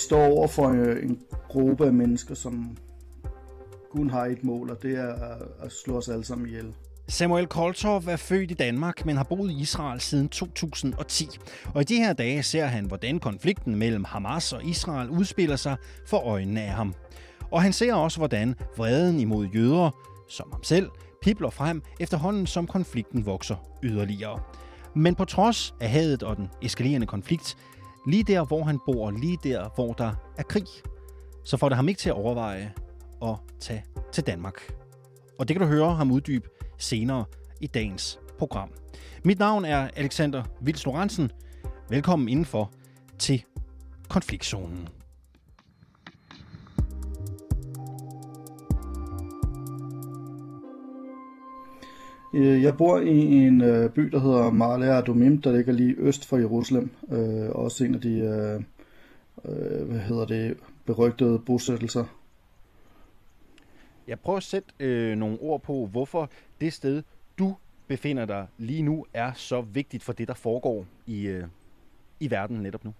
står over for øh, en gruppe af mennesker, som kun har et mål, og det er at slå os alle sammen ihjel. Samuel Koltov er født i Danmark, men har boet i Israel siden 2010. Og i de her dage ser han, hvordan konflikten mellem Hamas og Israel udspiller sig for øjnene af ham. Og han ser også, hvordan vreden imod jøder, som ham selv, pipler frem efterhånden, som konflikten vokser yderligere. Men på trods af hadet og den eskalerende konflikt, lige der, hvor han bor, lige der, hvor der er krig, så får det ham ikke til at overveje at tage til Danmark. Og det kan du høre ham uddybe senere i dagens program. Mit navn er Alexander Vils Lorentzen. Velkommen indenfor til konfliktzonen. Øh, jeg bor i en øh, by, der hedder Marlea Adomim, der ligger lige øst for Jerusalem. Øh, også en af de øh, øh, hvad hedder det, berygtede bosættelser. Jeg prøver at sætte øh, nogle ord på, hvorfor det sted, du befinder dig lige nu, er så vigtigt for det, der foregår i, øh, i verden netop nu.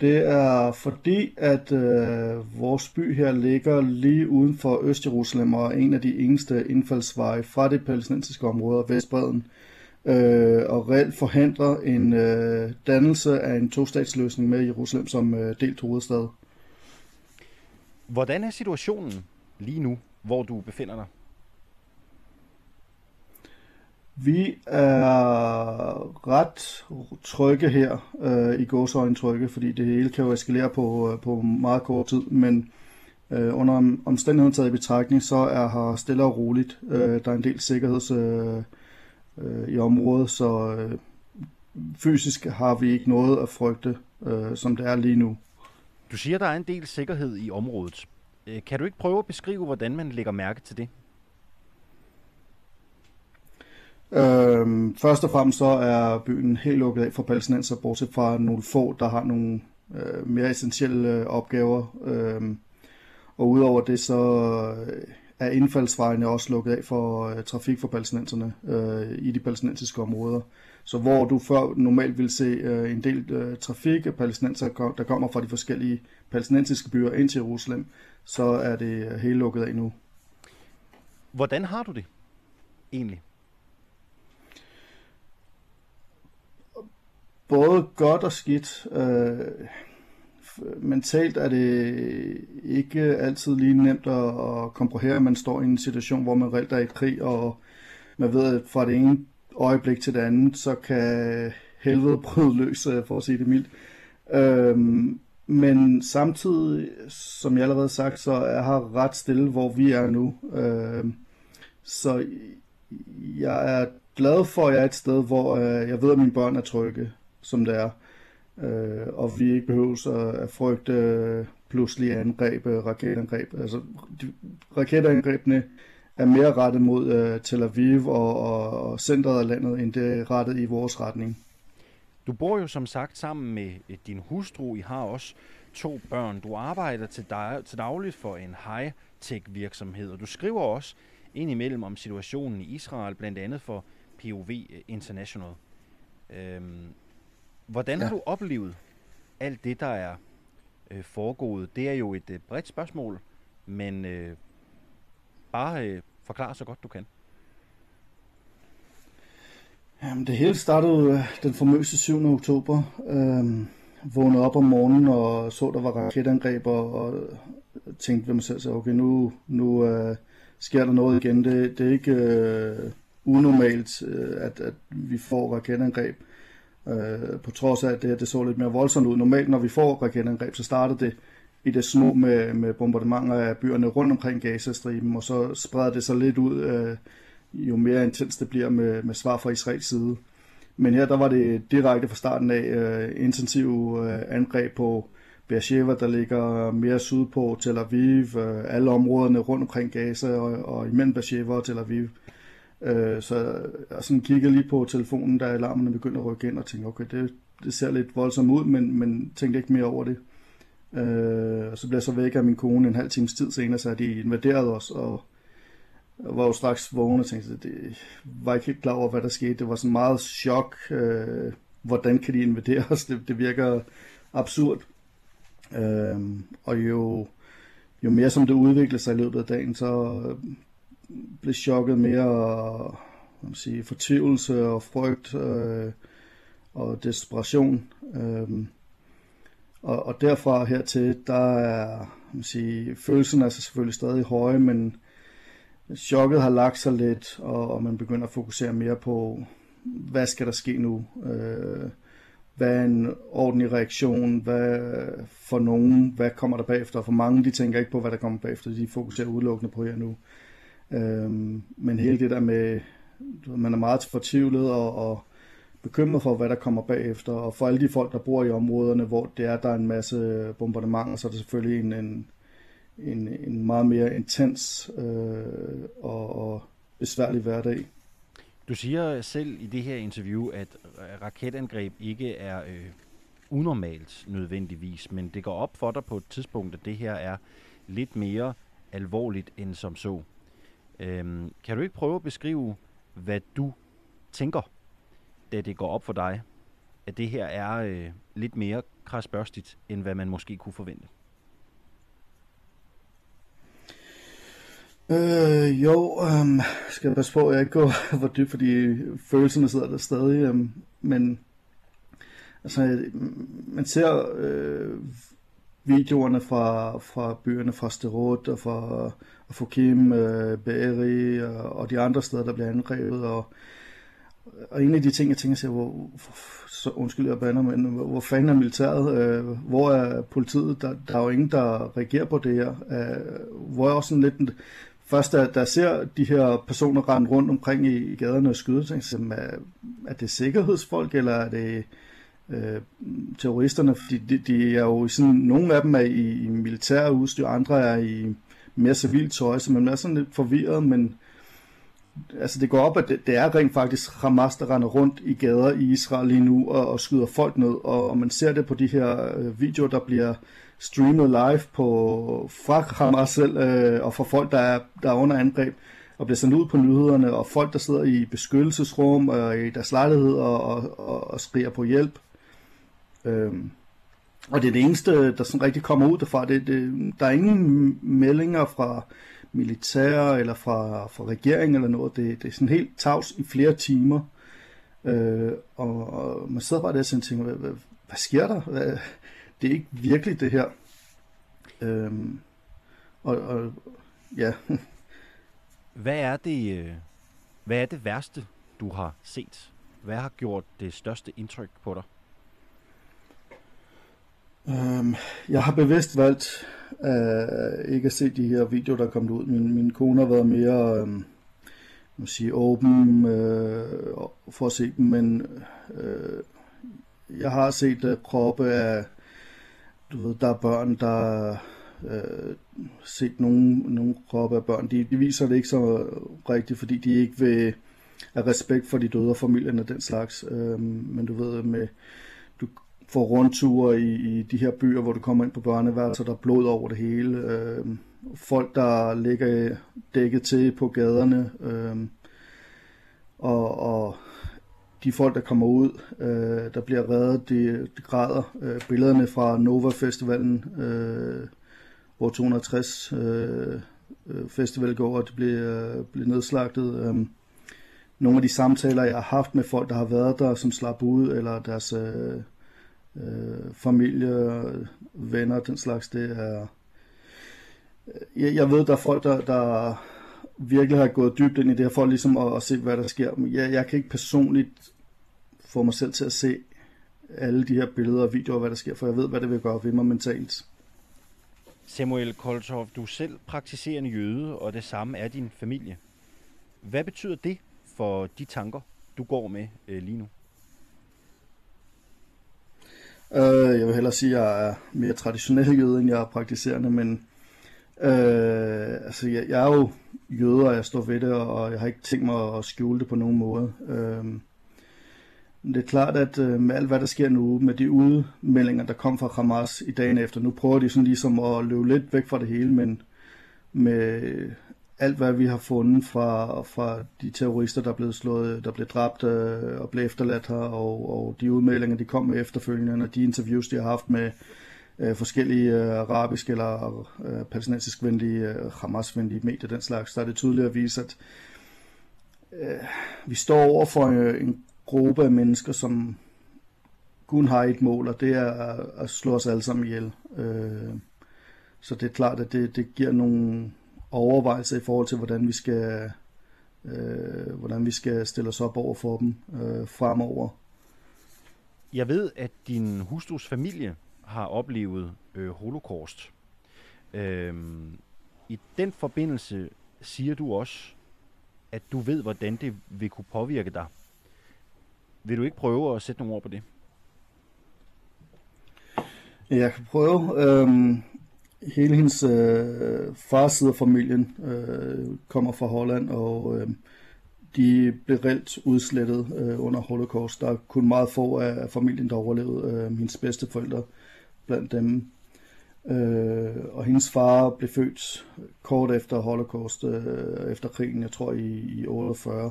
Det er fordi, at øh, vores by her ligger lige uden for Østjerusalem og er en af de eneste indfaldsveje fra det palæstinensiske område, Vestbreden, øh, og reelt forhindrer en øh, dannelse af en tostatsløsning med Jerusalem som øh, delt hovedstad. Hvordan er situationen lige nu, hvor du befinder dig? Vi er ret trygge her, øh, i gåsøjne trygge, fordi det hele kan jo eskalere på, øh, på meget kort tid, men øh, under omstændigheden taget i betragtning, så er her stille og roligt. Øh, der er en del sikkerheds øh, øh, i området, så øh, fysisk har vi ikke noget at frygte, øh, som det er lige nu. Du siger, der er en del sikkerhed i området. Øh, kan du ikke prøve at beskrive, hvordan man lægger mærke til det? Øhm, først og fremmest så er byen helt lukket af for palæstinenser, bortset fra nogle få, der har nogle øh, mere essentielle øh, opgaver. Øhm, og udover det så øh, er indfaldsvejene også lukket af for øh, trafik for palæstinenserne øh, i de palæstinensiske områder. Så hvor du før normalt vil se øh, en del øh, trafik af palæstinenser, der kommer fra de forskellige palæstinensiske byer ind til Jerusalem, så er det øh, helt lukket af nu. Hvordan har du det egentlig? Både godt og skidt. Øh, mentalt er det ikke altid lige nemt at, at komprohere. Man står i en situation, hvor man reelt er i krig, og man ved, at fra det ene øjeblik til det andet, så kan helvede bryde løs, øh, for at sige det mildt. Øhm, men samtidig, som jeg allerede sagt, så er her ret stille, hvor vi er nu. Øhm, så jeg er glad for, at jeg er et sted, hvor øh, jeg ved, at mine børn er trygge, som det er. Øh, og vi ikke behøver at frygte pludselige angreb, øh, raketangreb. Altså, de, raketangrebene er mere rettet mod øh, Tel Aviv og, og, og centret af landet, end det er rettet i vores retning. Du bor jo som sagt sammen med øh, din hustru. I har også to børn. Du arbejder til, dag, til dagligt for en high-tech virksomhed, og du skriver også indimellem om situationen i Israel, blandt andet for POV øh, International. Øhm, hvordan ja. har du oplevet alt det, der er øh, foregået? Det er jo et øh, bredt spørgsmål, men øh, bare øh, forklar så godt du kan. Jamen, det hele startede øh, den famøse 7. oktober. Øhm, vågnede op om morgenen og så, der var raketangreb, og, og tænkte ved mig selv, så okay, nu, nu uh, sker der noget igen. Det, det er ikke uh, unormalt, uh, at, at vi får raketangreb. Øh, på trods af, at det, det så lidt mere voldsomt ud. Normalt, når vi får raketangreb, så starter det i det små med, med bombardementer af byerne rundt omkring Gazastriben, og så spreder det sig lidt ud, øh, jo mere intens det bliver med, med svar fra Israels side. Men her der var det direkte fra starten af øh, intensive øh, angreb på Beersheba, der ligger mere sydpå, Tel Aviv, øh, alle områderne rundt omkring Gaza og, og imellem Beersheba og Tel Aviv. Øh, så jeg sådan kiggede lige på telefonen, da alarmerne begyndte at rykke ind og tænker, okay, det, det ser lidt voldsomt ud, men, men tænkte ikke mere over det. Øh, og så blev jeg så væk af min kone en halv times tid senere, så de invaderede os, og jeg var jo straks vågen og tænkte, det var ikke helt klar over, hvad der skete. Det var sådan meget chok. Øh, hvordan kan de invadere os? Det, det virker absurd. Øh, og jo, jo mere som det udvikler sig i løbet af dagen, så blev chokket mere hvad man sige, fortvivlelse og frygt øh, og desperation. Øh, og, og derfra hertil, der er man sige, følelsen er så selvfølgelig stadig høje, men chokket har lagt sig lidt, og, og man begynder at fokusere mere på, hvad skal der ske nu? Øh, hvad er en ordentlig reaktion? Hvad for nogen? Hvad kommer der bagefter? For mange, de tænker ikke på, hvad der kommer bagefter. De fokuserer udelukkende på her nu. Øh, Øhm, men hele det der med, man er meget fortvivlet og, og bekymret for, hvad der kommer bagefter. Og for alle de folk, der bor i områderne, hvor det er, der er en masse bombardementer, så er det selvfølgelig en, en, en, en meget mere intens øh, og, og besværlig hverdag. Du siger selv i det her interview, at raketangreb ikke er øh, unormalt nødvendigvis, men det går op for dig på et tidspunkt, at det her er lidt mere alvorligt end som så. Øhm, kan du ikke prøve at beskrive, hvad du tænker, da det går op for dig, at det her er øh, lidt mere krasbørstigt, end hvad man måske kunne forvente? Øh, jo, øhm, skal jeg passe på, at jeg ikke går for dybt, fordi følelserne sidder der stadig. Øhm, men altså, man ser øh, videoerne fra, fra byerne fra Sterot og fra Fokim, øh, Bæri og, øh, og de andre steder, der bliver angrebet. Og, og en af de ting, jeg tænker sig, hvor, så undskyld jeg bander, men hvor, hvor fanden er militæret? Øh, hvor er politiet? Der, der er jo ingen, der reagerer på det her. Øh, hvor er også sådan lidt først da, da jeg ser de her personer rende rundt omkring i, gaderne og skyde, tænker jeg, er, er det sikkerhedsfolk, eller er det øh, øh, terroristerne? Fordi de, de er jo sådan, nogle af dem er i, i militære udstyr, andre er i mere civilt tøj, så man er sådan lidt forvirret, men altså det går op, at det, det er rent faktisk Hamas, der render rundt i gader i Israel lige nu og, og skyder folk ned, og, og man ser det på de her øh, videoer, der bliver streamet live på, fra Hamas selv, øh, og fra folk, der er, der er under angreb, og bliver sendt ud på nyhederne, og folk, der sidder i beskyttelsesrum og i deres lejlighed og, og, og, og skriger på hjælp. Øhm, og det er det eneste, der sådan rigtig kommer ud derfra. Det, det, der er ingen meldinger fra militær eller fra, fra regeringen eller noget. Det, det er sådan helt tavs i flere timer. Øh, og, og man sidder bare der og tænker, hvad, hvad, hvad sker der? Hvad, det er ikke virkelig det her. Øh, og, og ja. hvad er det, øh, hvad er det værste, du har set? Hvad har gjort det største indtryk på dig? Øhm, jeg har bevidst valgt øh, ikke at se de her videoer, der er kommet ud. Min, min kone har været mere øh, må sige, åben øh, for at se dem, men øh, jeg har set øh, kroppe af du ved, der er børn, der øh, set nogle, nogle kroppe af børn, de, de viser det ikke så rigtigt, fordi de ikke vil af respekt for de døde og familien og den slags. Øh, men du ved, med, du får rundture i, i de her byer, hvor du kommer ind på børneværelser, der er blod over det hele. Øh, folk, der ligger dækket til på gaderne. Øh, og, og de folk, der kommer ud, øh, der bliver reddet, de, de græder. Øh, billederne fra Nova Festivalen, øh, hvor 260 øh, øh, festival går, og det bliver, øh, bliver nedslagtet. Øh, nogle af de samtaler, jeg har haft med folk, der har været der, som slap ud, eller deres øh, øh, familie, venner, den slags, det er... Øh, jeg, jeg ved, der er folk, der, der virkelig har gået dybt ind i det her, for ligesom at, at se, hvad der sker. Jeg, jeg kan ikke personligt få mig selv til at se alle de her billeder og videoer, hvad der sker, for jeg ved, hvad det vil gøre ved mig mentalt. Samuel Koltov, du er selv praktiserende jøde, og det samme er din familie. Hvad betyder det for de tanker, du går med øh, lige nu? Øh, jeg vil hellere sige, at jeg er mere traditionel jøde, end jeg er praktiserende, men øh, altså, jeg, jeg er jo jøde, og jeg står ved det, og jeg har ikke tænkt mig at skjule det på nogen måde. Uh, det er klart, at øh, med alt hvad der sker nu, med de udmeldinger, der kom fra Hamas i dagen efter, nu prøver de sådan ligesom at løbe lidt væk fra det hele, men med alt hvad vi har fundet fra, fra de terrorister, der blev slået, der blev dræbt øh, og blev efterladt her, og, og de udmeldinger, de kom med efterfølgende, og de interviews, de har haft med øh, forskellige øh, arabiske eller øh, palæstinensisk venlige, øh, Hamas-venlige medier, den slags, der er det tydeligt at vise, at øh, vi står over for øh, en gruppe af mennesker, som kun har et mål, og det er at slå os alle sammen ihjel. Øh, så det er klart, at det, det giver nogle overvejelser i forhold til, hvordan vi skal, øh, hvordan vi skal stille os op over for dem øh, fremover. Jeg ved, at din hustrus familie har oplevet øh, holocaust. Øh, I den forbindelse siger du også, at du ved, hvordan det vil kunne påvirke dig. Vil du ikke prøve at sætte nogle ord på det? Jeg kan prøve. Øhm, hele hendes øh, fars side af familien øh, kommer fra Holland, og øh, de blev reelt udslettet øh, under Holocaust. Der er kun meget få af familien, der overlevede. Øh, hendes bedste forældre blandt dem. Øh, og hendes far blev født kort efter Holocaust, øh, efter krigen, jeg tror i, i 48.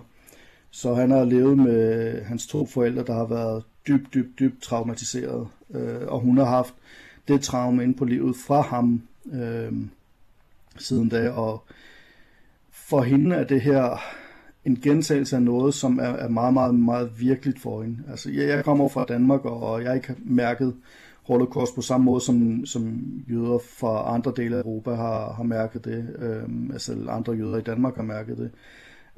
Så han har levet med hans to forældre, der har været dybt, dybt, dybt traumatiseret. Øh, og hun har haft det traume ind på livet fra ham øh, siden da. Og for hende er det her en gentagelse af noget, som er, er meget, meget, meget virkeligt for hende. Altså, jeg, jeg kommer fra Danmark, og jeg har ikke mærket holocaust på samme måde, som, som jøder fra andre dele af Europa har, har mærket det. Øh, altså andre jøder i Danmark har mærket det.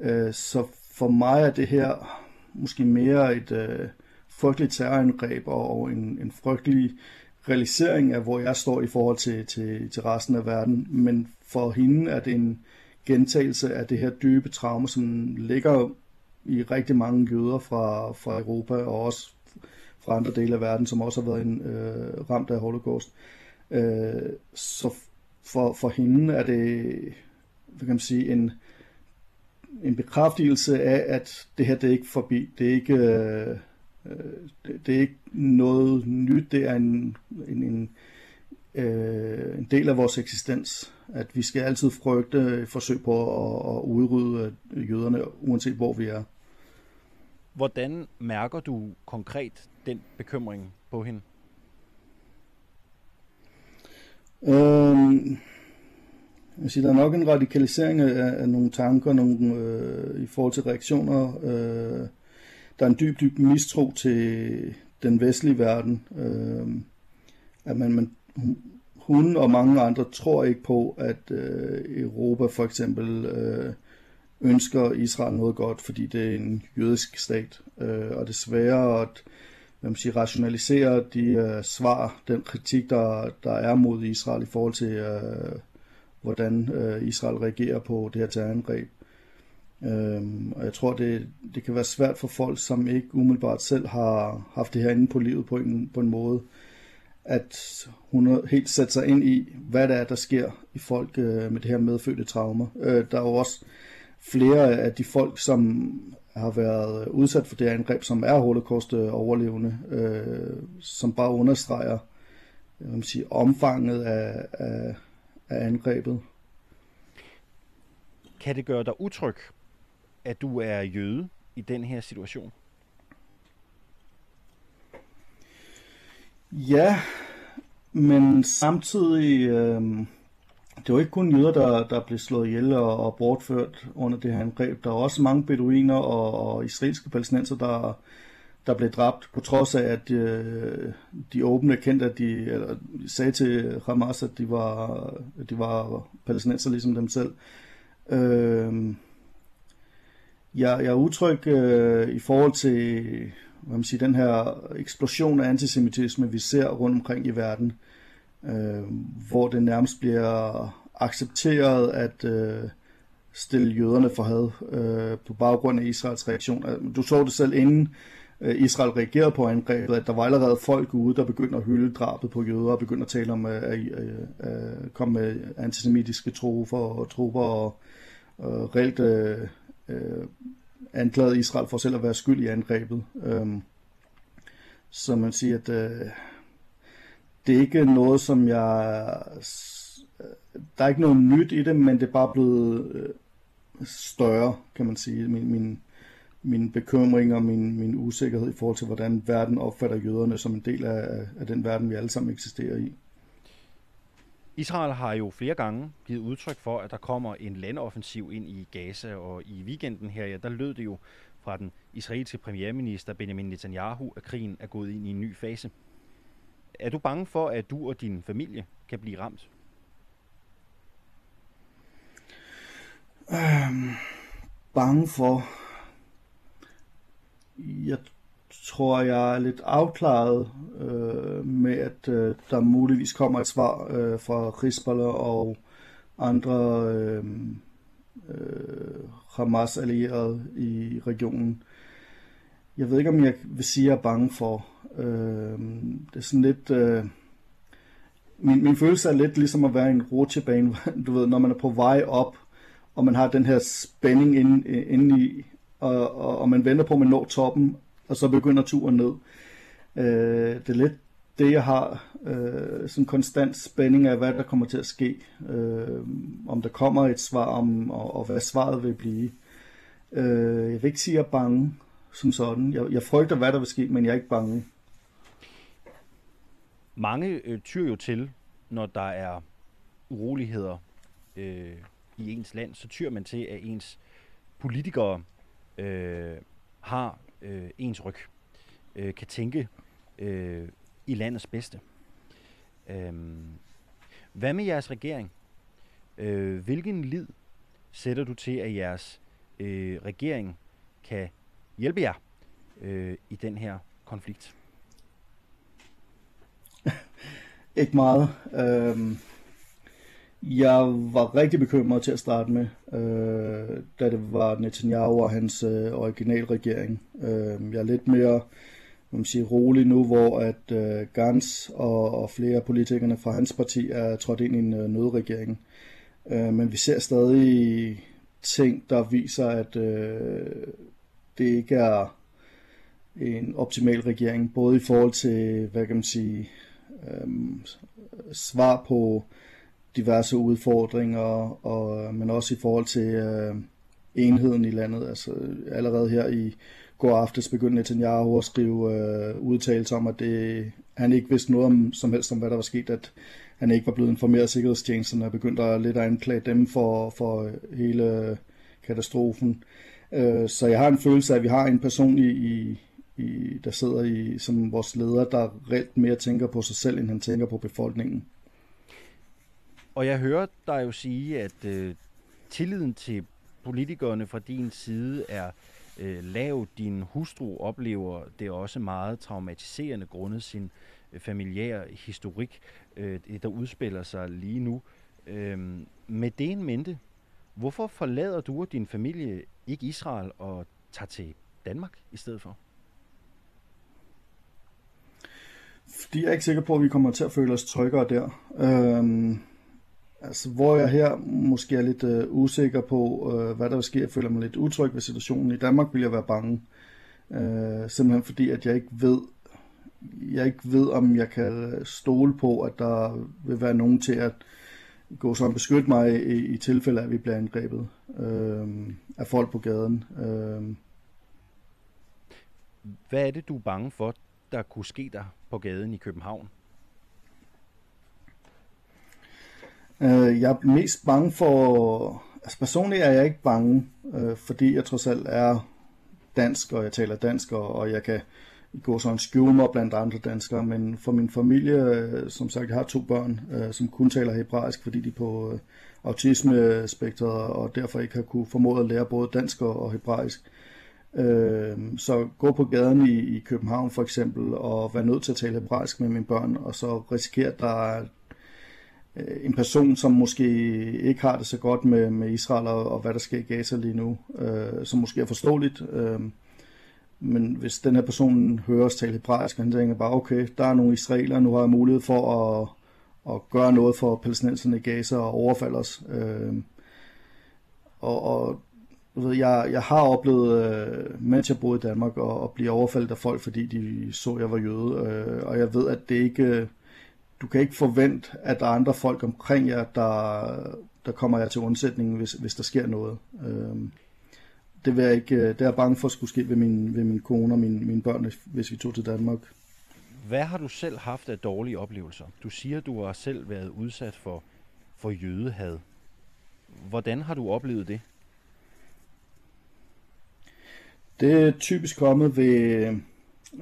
Øh, så for mig er det her måske mere et øh, frygteligt terrorangreb og en, en frygtelig realisering af, hvor jeg står i forhold til, til, til resten af verden. Men for hende er det en gentagelse af det her dybe traume, som ligger i rigtig mange jøder fra, fra Europa og også fra andre dele af verden, som også har været en, øh, ramt af holocaust. Øh, så for, for hende er det, hvad kan man sige, en, en bekræftelse af, at det her det er ikke forbi. Det er ikke, øh, det, det er ikke noget nyt. Det er en, en, en, øh, en del af vores eksistens. At vi skal altid frygte forsøg på at, at udrydde jøderne, uanset hvor vi er. Hvordan mærker du konkret den bekymring på hende? Øhm, jeg siger, der er nok en radikalisering af, af nogle tanker nogle, øh, i forhold til reaktioner. Øh, der er en dyb, dyb mistro til den vestlige verden. Øh, at man, man, hun og mange andre tror ikke på, at øh, Europa for eksempel øh, ønsker Israel noget godt, fordi det er en jødisk stat. Øh, og desværre at hvad man siger, rationalisere de øh, svar, den kritik, der, der er mod Israel i forhold til, øh, hvordan øh, Israel reagerer på det her terrorangreb. Øhm, og jeg tror, det, det kan være svært for folk, som ikke umiddelbart selv har haft det her inde på livet på en, på en måde, at hun helt sætter sig ind i, hvad det er, der sker i folk øh, med det her medfødte traumer. Øh, der er jo også flere af de folk, som har været udsat for det her angreb, som er holocaust-overlevende, øh, som bare understreger jeg vil sige, omfanget af, af, af angrebet. Kan det gøre dig utryg, at du er jøde i den her situation? Ja, men samtidig, øh, det var ikke kun jøder, der, der blev slået ihjel og, og bortført under det her angreb. Der var også mange beduiner og, og israelske palæstinenser, der, der blev dræbt, på trods af, at øh, de åbne erkendte, at de, eller, sagde til Hamas, at de var, at de var palæstinenser ligesom dem selv. Øh, jeg, jeg er utryg øh, i forhold til hvad man siger, den her eksplosion af antisemitisme, vi ser rundt omkring i verden, øh, hvor det nærmest bliver accepteret at øh, stille jøderne for had øh, på baggrund af Israels reaktion. Øh, du så det selv inden øh, Israel reagerede på angrebet, at der var allerede folk ude, der begyndte at hylde drabet på jøder og begyndte at tale om øh, at, at, at, at komme med antisemitiske trofer og trupper og, og reelt øh, øh, anklaget Israel for selv at være skyld i angrebet. Øhm, så man siger, at øh, det er ikke noget, som jeg der er ikke noget nyt i det, men det er bare blevet øh, større, kan man sige. Min, min, min bekymring og min, min usikkerhed i forhold til, hvordan verden opfatter jøderne som en del af, af den verden, vi alle sammen eksisterer i. Israel har jo flere gange givet udtryk for, at der kommer en landoffensiv ind i Gaza, og i weekenden her, ja, der lød det jo fra den israelske premierminister Benjamin Netanyahu, at krigen er gået ind i en ny fase. Er du bange for, at du og din familie kan blive ramt? Øhm, bange for... Jeg tror, jeg er lidt afklaret øh, med, at øh, der muligvis kommer et svar øh, fra Hezbollah og andre øh, øh, Hamas-allierede i regionen. Jeg ved ikke, om jeg vil sige, at jeg er bange for. Øh, det er sådan lidt... Øh, min, min følelse er lidt ligesom at være i en rutsjebane, du ved, når man er på vej op, og man har den her spænding inde, inde i, og, og, og man venter på, at man når toppen, og så begynder turen ned. Øh, det er lidt det, jeg har. Øh, sådan konstant spænding af, hvad der kommer til at ske. Øh, om der kommer et svar, om, og, og hvad svaret vil blive. Øh, jeg vil ikke sige, at jeg er bange som sådan. Jeg, jeg frygter, hvad der vil ske, men jeg er ikke bange. Mange øh, tyr jo til, når der er uroligheder øh, i ens land, så tyr man til, at ens politikere øh, har øh, ens ryg, øh, kan tænke øh, i landets bedste. Øh, hvad med jeres regering? Øh, hvilken lid sætter du til, at jeres øh, regering kan hjælpe jer øh, i den her konflikt? Ikke meget. Øh, jeg var rigtig bekymret til at starte med, øh, da det var Netanyahu og hans øh, originalregering. Øh, jeg er lidt mere man sige, rolig nu, hvor at øh, Gans og, og flere af politikerne fra hans parti er trådt ind i en øh, nødregering. Øh, men vi ser stadig ting, der viser, at øh, det ikke er en optimal regering, både i forhold til, hvad kan man sige, øh, svar på diverse udfordringer, og, men også i forhold til øh, enheden i landet. Altså allerede her i går aftes begyndte Netanyahu at skrive øh, udtalelser om, at det, han ikke vidste noget om, som helst om, hvad der var sket, at han ikke var blevet informeret af sikkerhedstjenesten og begyndte at lidt at anklage dem for, for hele katastrofen. Øh, så jeg har en følelse af, at vi har en person i, i, i, der sidder i, som vores leder, der reelt mere tænker på sig selv, end han tænker på befolkningen. Og jeg hører dig jo sige, at øh, tilliden til politikerne fra din side er øh, lav. Din hustru oplever det også meget traumatiserende grundet sin øh, familiære historik, øh, der udspiller sig lige nu. Øh, med det en mente, hvorfor forlader du og din familie ikke Israel og tager til Danmark i stedet for? Fordi jeg er ikke sikker på, at vi kommer til at føle os tryggere der. Øhm, Altså, hvor jeg her måske er lidt øh, usikker på, øh, hvad der vil ske. Jeg føler mig lidt utryg ved situationen. I Danmark vil jeg være bange. Øh, simpelthen fordi, at jeg ikke ved, jeg ikke ved, om jeg kan øh, stole på, at der vil være nogen til at gå så beskytte mig i, i tilfælde af, at vi bliver angrebet øh, af folk på gaden. Øh. Hvad er det, du er bange for, der kunne ske der på gaden i København? Øh, jeg er mest bange for... Altså personligt er jeg ikke bange, øh, fordi jeg trods alt er dansk, og jeg taler dansk, og, og jeg kan gå sådan skjule mig blandt andre danskere, men for min familie, øh, som sagt, jeg har to børn, øh, som kun taler hebraisk, fordi de er på øh, autismespektret, og derfor ikke har kunne formået at lære både dansk og, hebraisk. Øh, så gå på gaden i, i København for eksempel, og være nødt til at tale hebraisk med mine børn, og så risikere, at der er Øh, en person, som måske ikke har det så godt med, med Israel og, og hvad der sker i Gaza lige nu, øh, som måske er forståeligt. Øh, men hvis den her person hører os tale hebraisk, han tænker bare, okay, der er nogle israeler, nu har jeg mulighed for at, at gøre noget for palæstinenserne i Gaza og overfalde os. Øh, og, og ved, jeg, jeg har oplevet, øh, mens jeg boede i Danmark, at, at blive overfaldet af folk, fordi de så, at jeg var jøde. Øh, og jeg ved, at det ikke du kan ikke forvente, at der er andre folk omkring jer, der, der kommer jer til undsætning, hvis, hvis der sker noget. Øh, det, vil jeg ikke, det er jeg bange for at skulle ske ved min, ved min kone og mine, mine børn, hvis vi tog til Danmark. Hvad har du selv haft af dårlige oplevelser? Du siger, du har selv været udsat for, for jødehad. Hvordan har du oplevet det? Det er typisk kommet ved,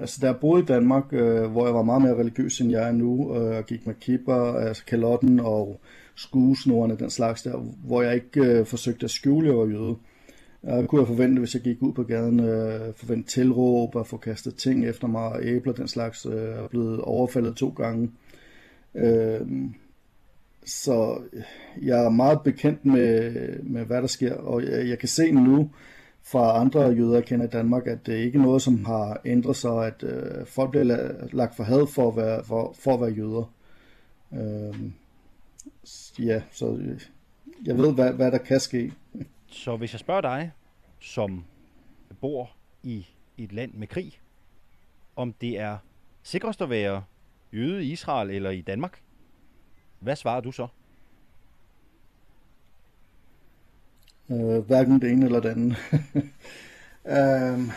altså da jeg boede i Danmark, øh, hvor jeg var meget mere religiøs end jeg er nu, øh, og gik med kipper, altså kalotten og skuesnorene, den slags der, hvor jeg ikke øh, forsøgte at skjule, jeg var jøde. Jeg kunne jeg forvente, hvis jeg gik ud på gaden, øh, forvente tilråb og få kastet ting efter mig, og æbler, den slags, øh, er blevet overfaldet to gange. Øh, så jeg er meget bekendt med, med hvad der sker, og jeg, jeg kan se nu fra andre jøder, kender i Danmark, at det ikke er noget, som har ændret sig, at øh, folk bliver lagt for had for at være, for, for at være jøder. Øh, ja, så jeg ved, hvad, hvad der kan ske. Så hvis jeg spørger dig, som bor i et land med krig, om det er sikrest at være jøde i Israel eller i Danmark, hvad svarer du så? Øh, hverken det ene eller det andet. øh,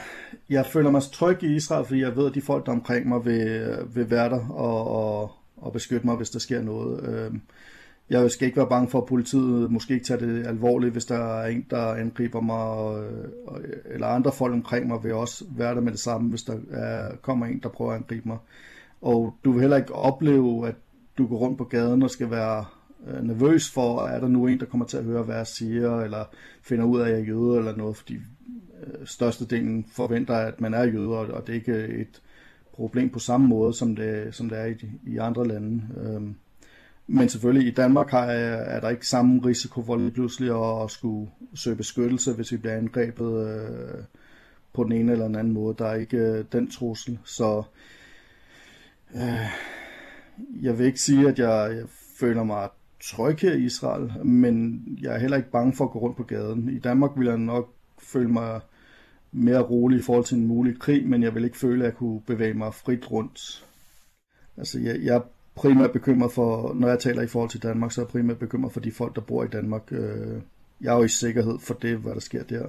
jeg føler mig tryg i Israel, fordi jeg ved, at de folk, der omkring mig, vil, vil være der og, og, og beskytte mig, hvis der sker noget. Øh, jeg skal ikke være bange for, at politiet måske ikke tager det alvorligt, hvis der er en, der angriber mig, og, og, eller andre folk omkring mig vil også være der med det samme, hvis der er, kommer en, der prøver at angribe mig. Og du vil heller ikke opleve, at du går rundt på gaden og skal være øh, nervøs for, er der nu en, der kommer til at høre, hvad jeg siger, eller finder ud af, at jeg er jøde eller noget, fordi øh, størstedelen forventer, at man er jøde, og det er ikke et problem på samme måde, som det, som det er i, i andre lande. Øh, men selvfølgelig i Danmark har er der ikke samme risiko for lige pludselig at skulle søge beskyttelse, hvis vi bliver angrebet øh, på den ene eller den anden måde. Der er ikke øh, den trussel. Så øh, jeg vil ikke sige, at jeg, jeg føler mig tryg her i Israel, men jeg er heller ikke bange for at gå rundt på gaden. I Danmark ville jeg nok føle mig mere rolig i forhold til en mulig krig, men jeg vil ikke føle, at jeg kunne bevæge mig frit rundt. Altså, jeg, jeg primært bekymret for, når jeg taler i forhold til Danmark, så er jeg primært bekymret for de folk, der bor i Danmark. Øh, jeg er jo i sikkerhed for det, hvad der sker der.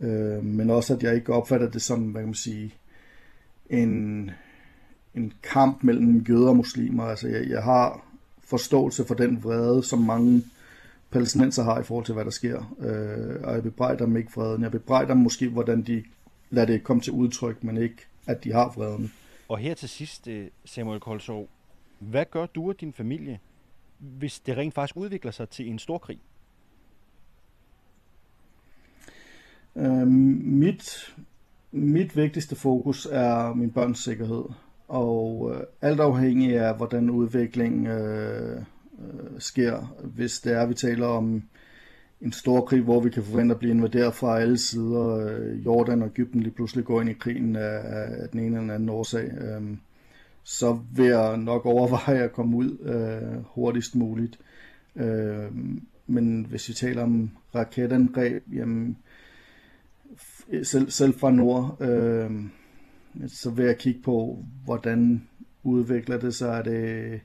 Øh, men også, at jeg ikke opfatter det som, hvad kan man sige, en, en kamp mellem jøder og muslimer. Altså, jeg, jeg har forståelse for den vrede, som mange palæstinenser har i forhold til, hvad der sker. Øh, og jeg bebrejder dem ikke vreden. Jeg bebrejder dem måske, hvordan de lader det komme til udtryk, men ikke, at de har vreden. Og her til sidst, Samuel Kolsov, hvad gør du og din familie, hvis det rent faktisk udvikler sig til en stor krig? Øhm, mit, mit vigtigste fokus er min børns sikkerhed. Og øh, alt afhængig af, hvordan udviklingen øh, øh, sker, hvis det er, vi taler om en stor krig, hvor vi kan forvente at blive invaderet fra alle sider. Øh, Jordan og Ægypten lige pludselig går ind i krigen af, af den ene eller anden årsag. Øh, så vil jeg nok overveje at komme ud øh, hurtigst muligt. Øh, men hvis vi taler om raketangreb, jamen, selv, selv fra nord, øh, så vil jeg kigge på, hvordan udvikler det sig. Er det,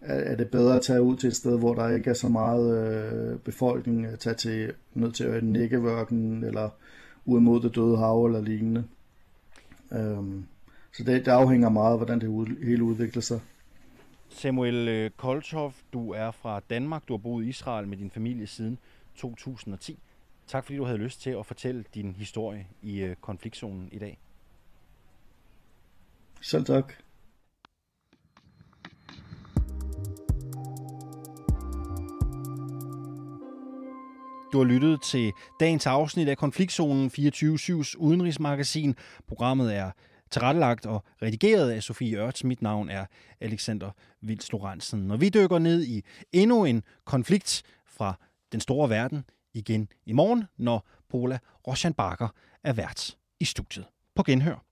er det bedre at tage ud til et sted, hvor der ikke er så meget øh, befolkning, at tage til, ned til Negev-ørkenen, eller ud mod det døde hav, eller lignende. Øhm, så det, det afhænger meget af, hvordan det hele udvikler sig. Samuel øh, Koltov, du er fra Danmark. Du har boet i Israel med din familie siden 2010. Tak fordi du havde lyst til at fortælle din historie i øh, konfliktzonen i dag. Selv tak. Du har lyttet til dagens afsnit af Konfliktzonen 24-7's udenrigsmagasin. Programmet er tilrettelagt og redigeret af Sofie Ørts. Mit navn er Alexander Vils Lorentzen. Når vi dykker ned i endnu en konflikt fra den store verden igen i morgen, når Pola Roshan Bakker er vært i studiet. På genhør.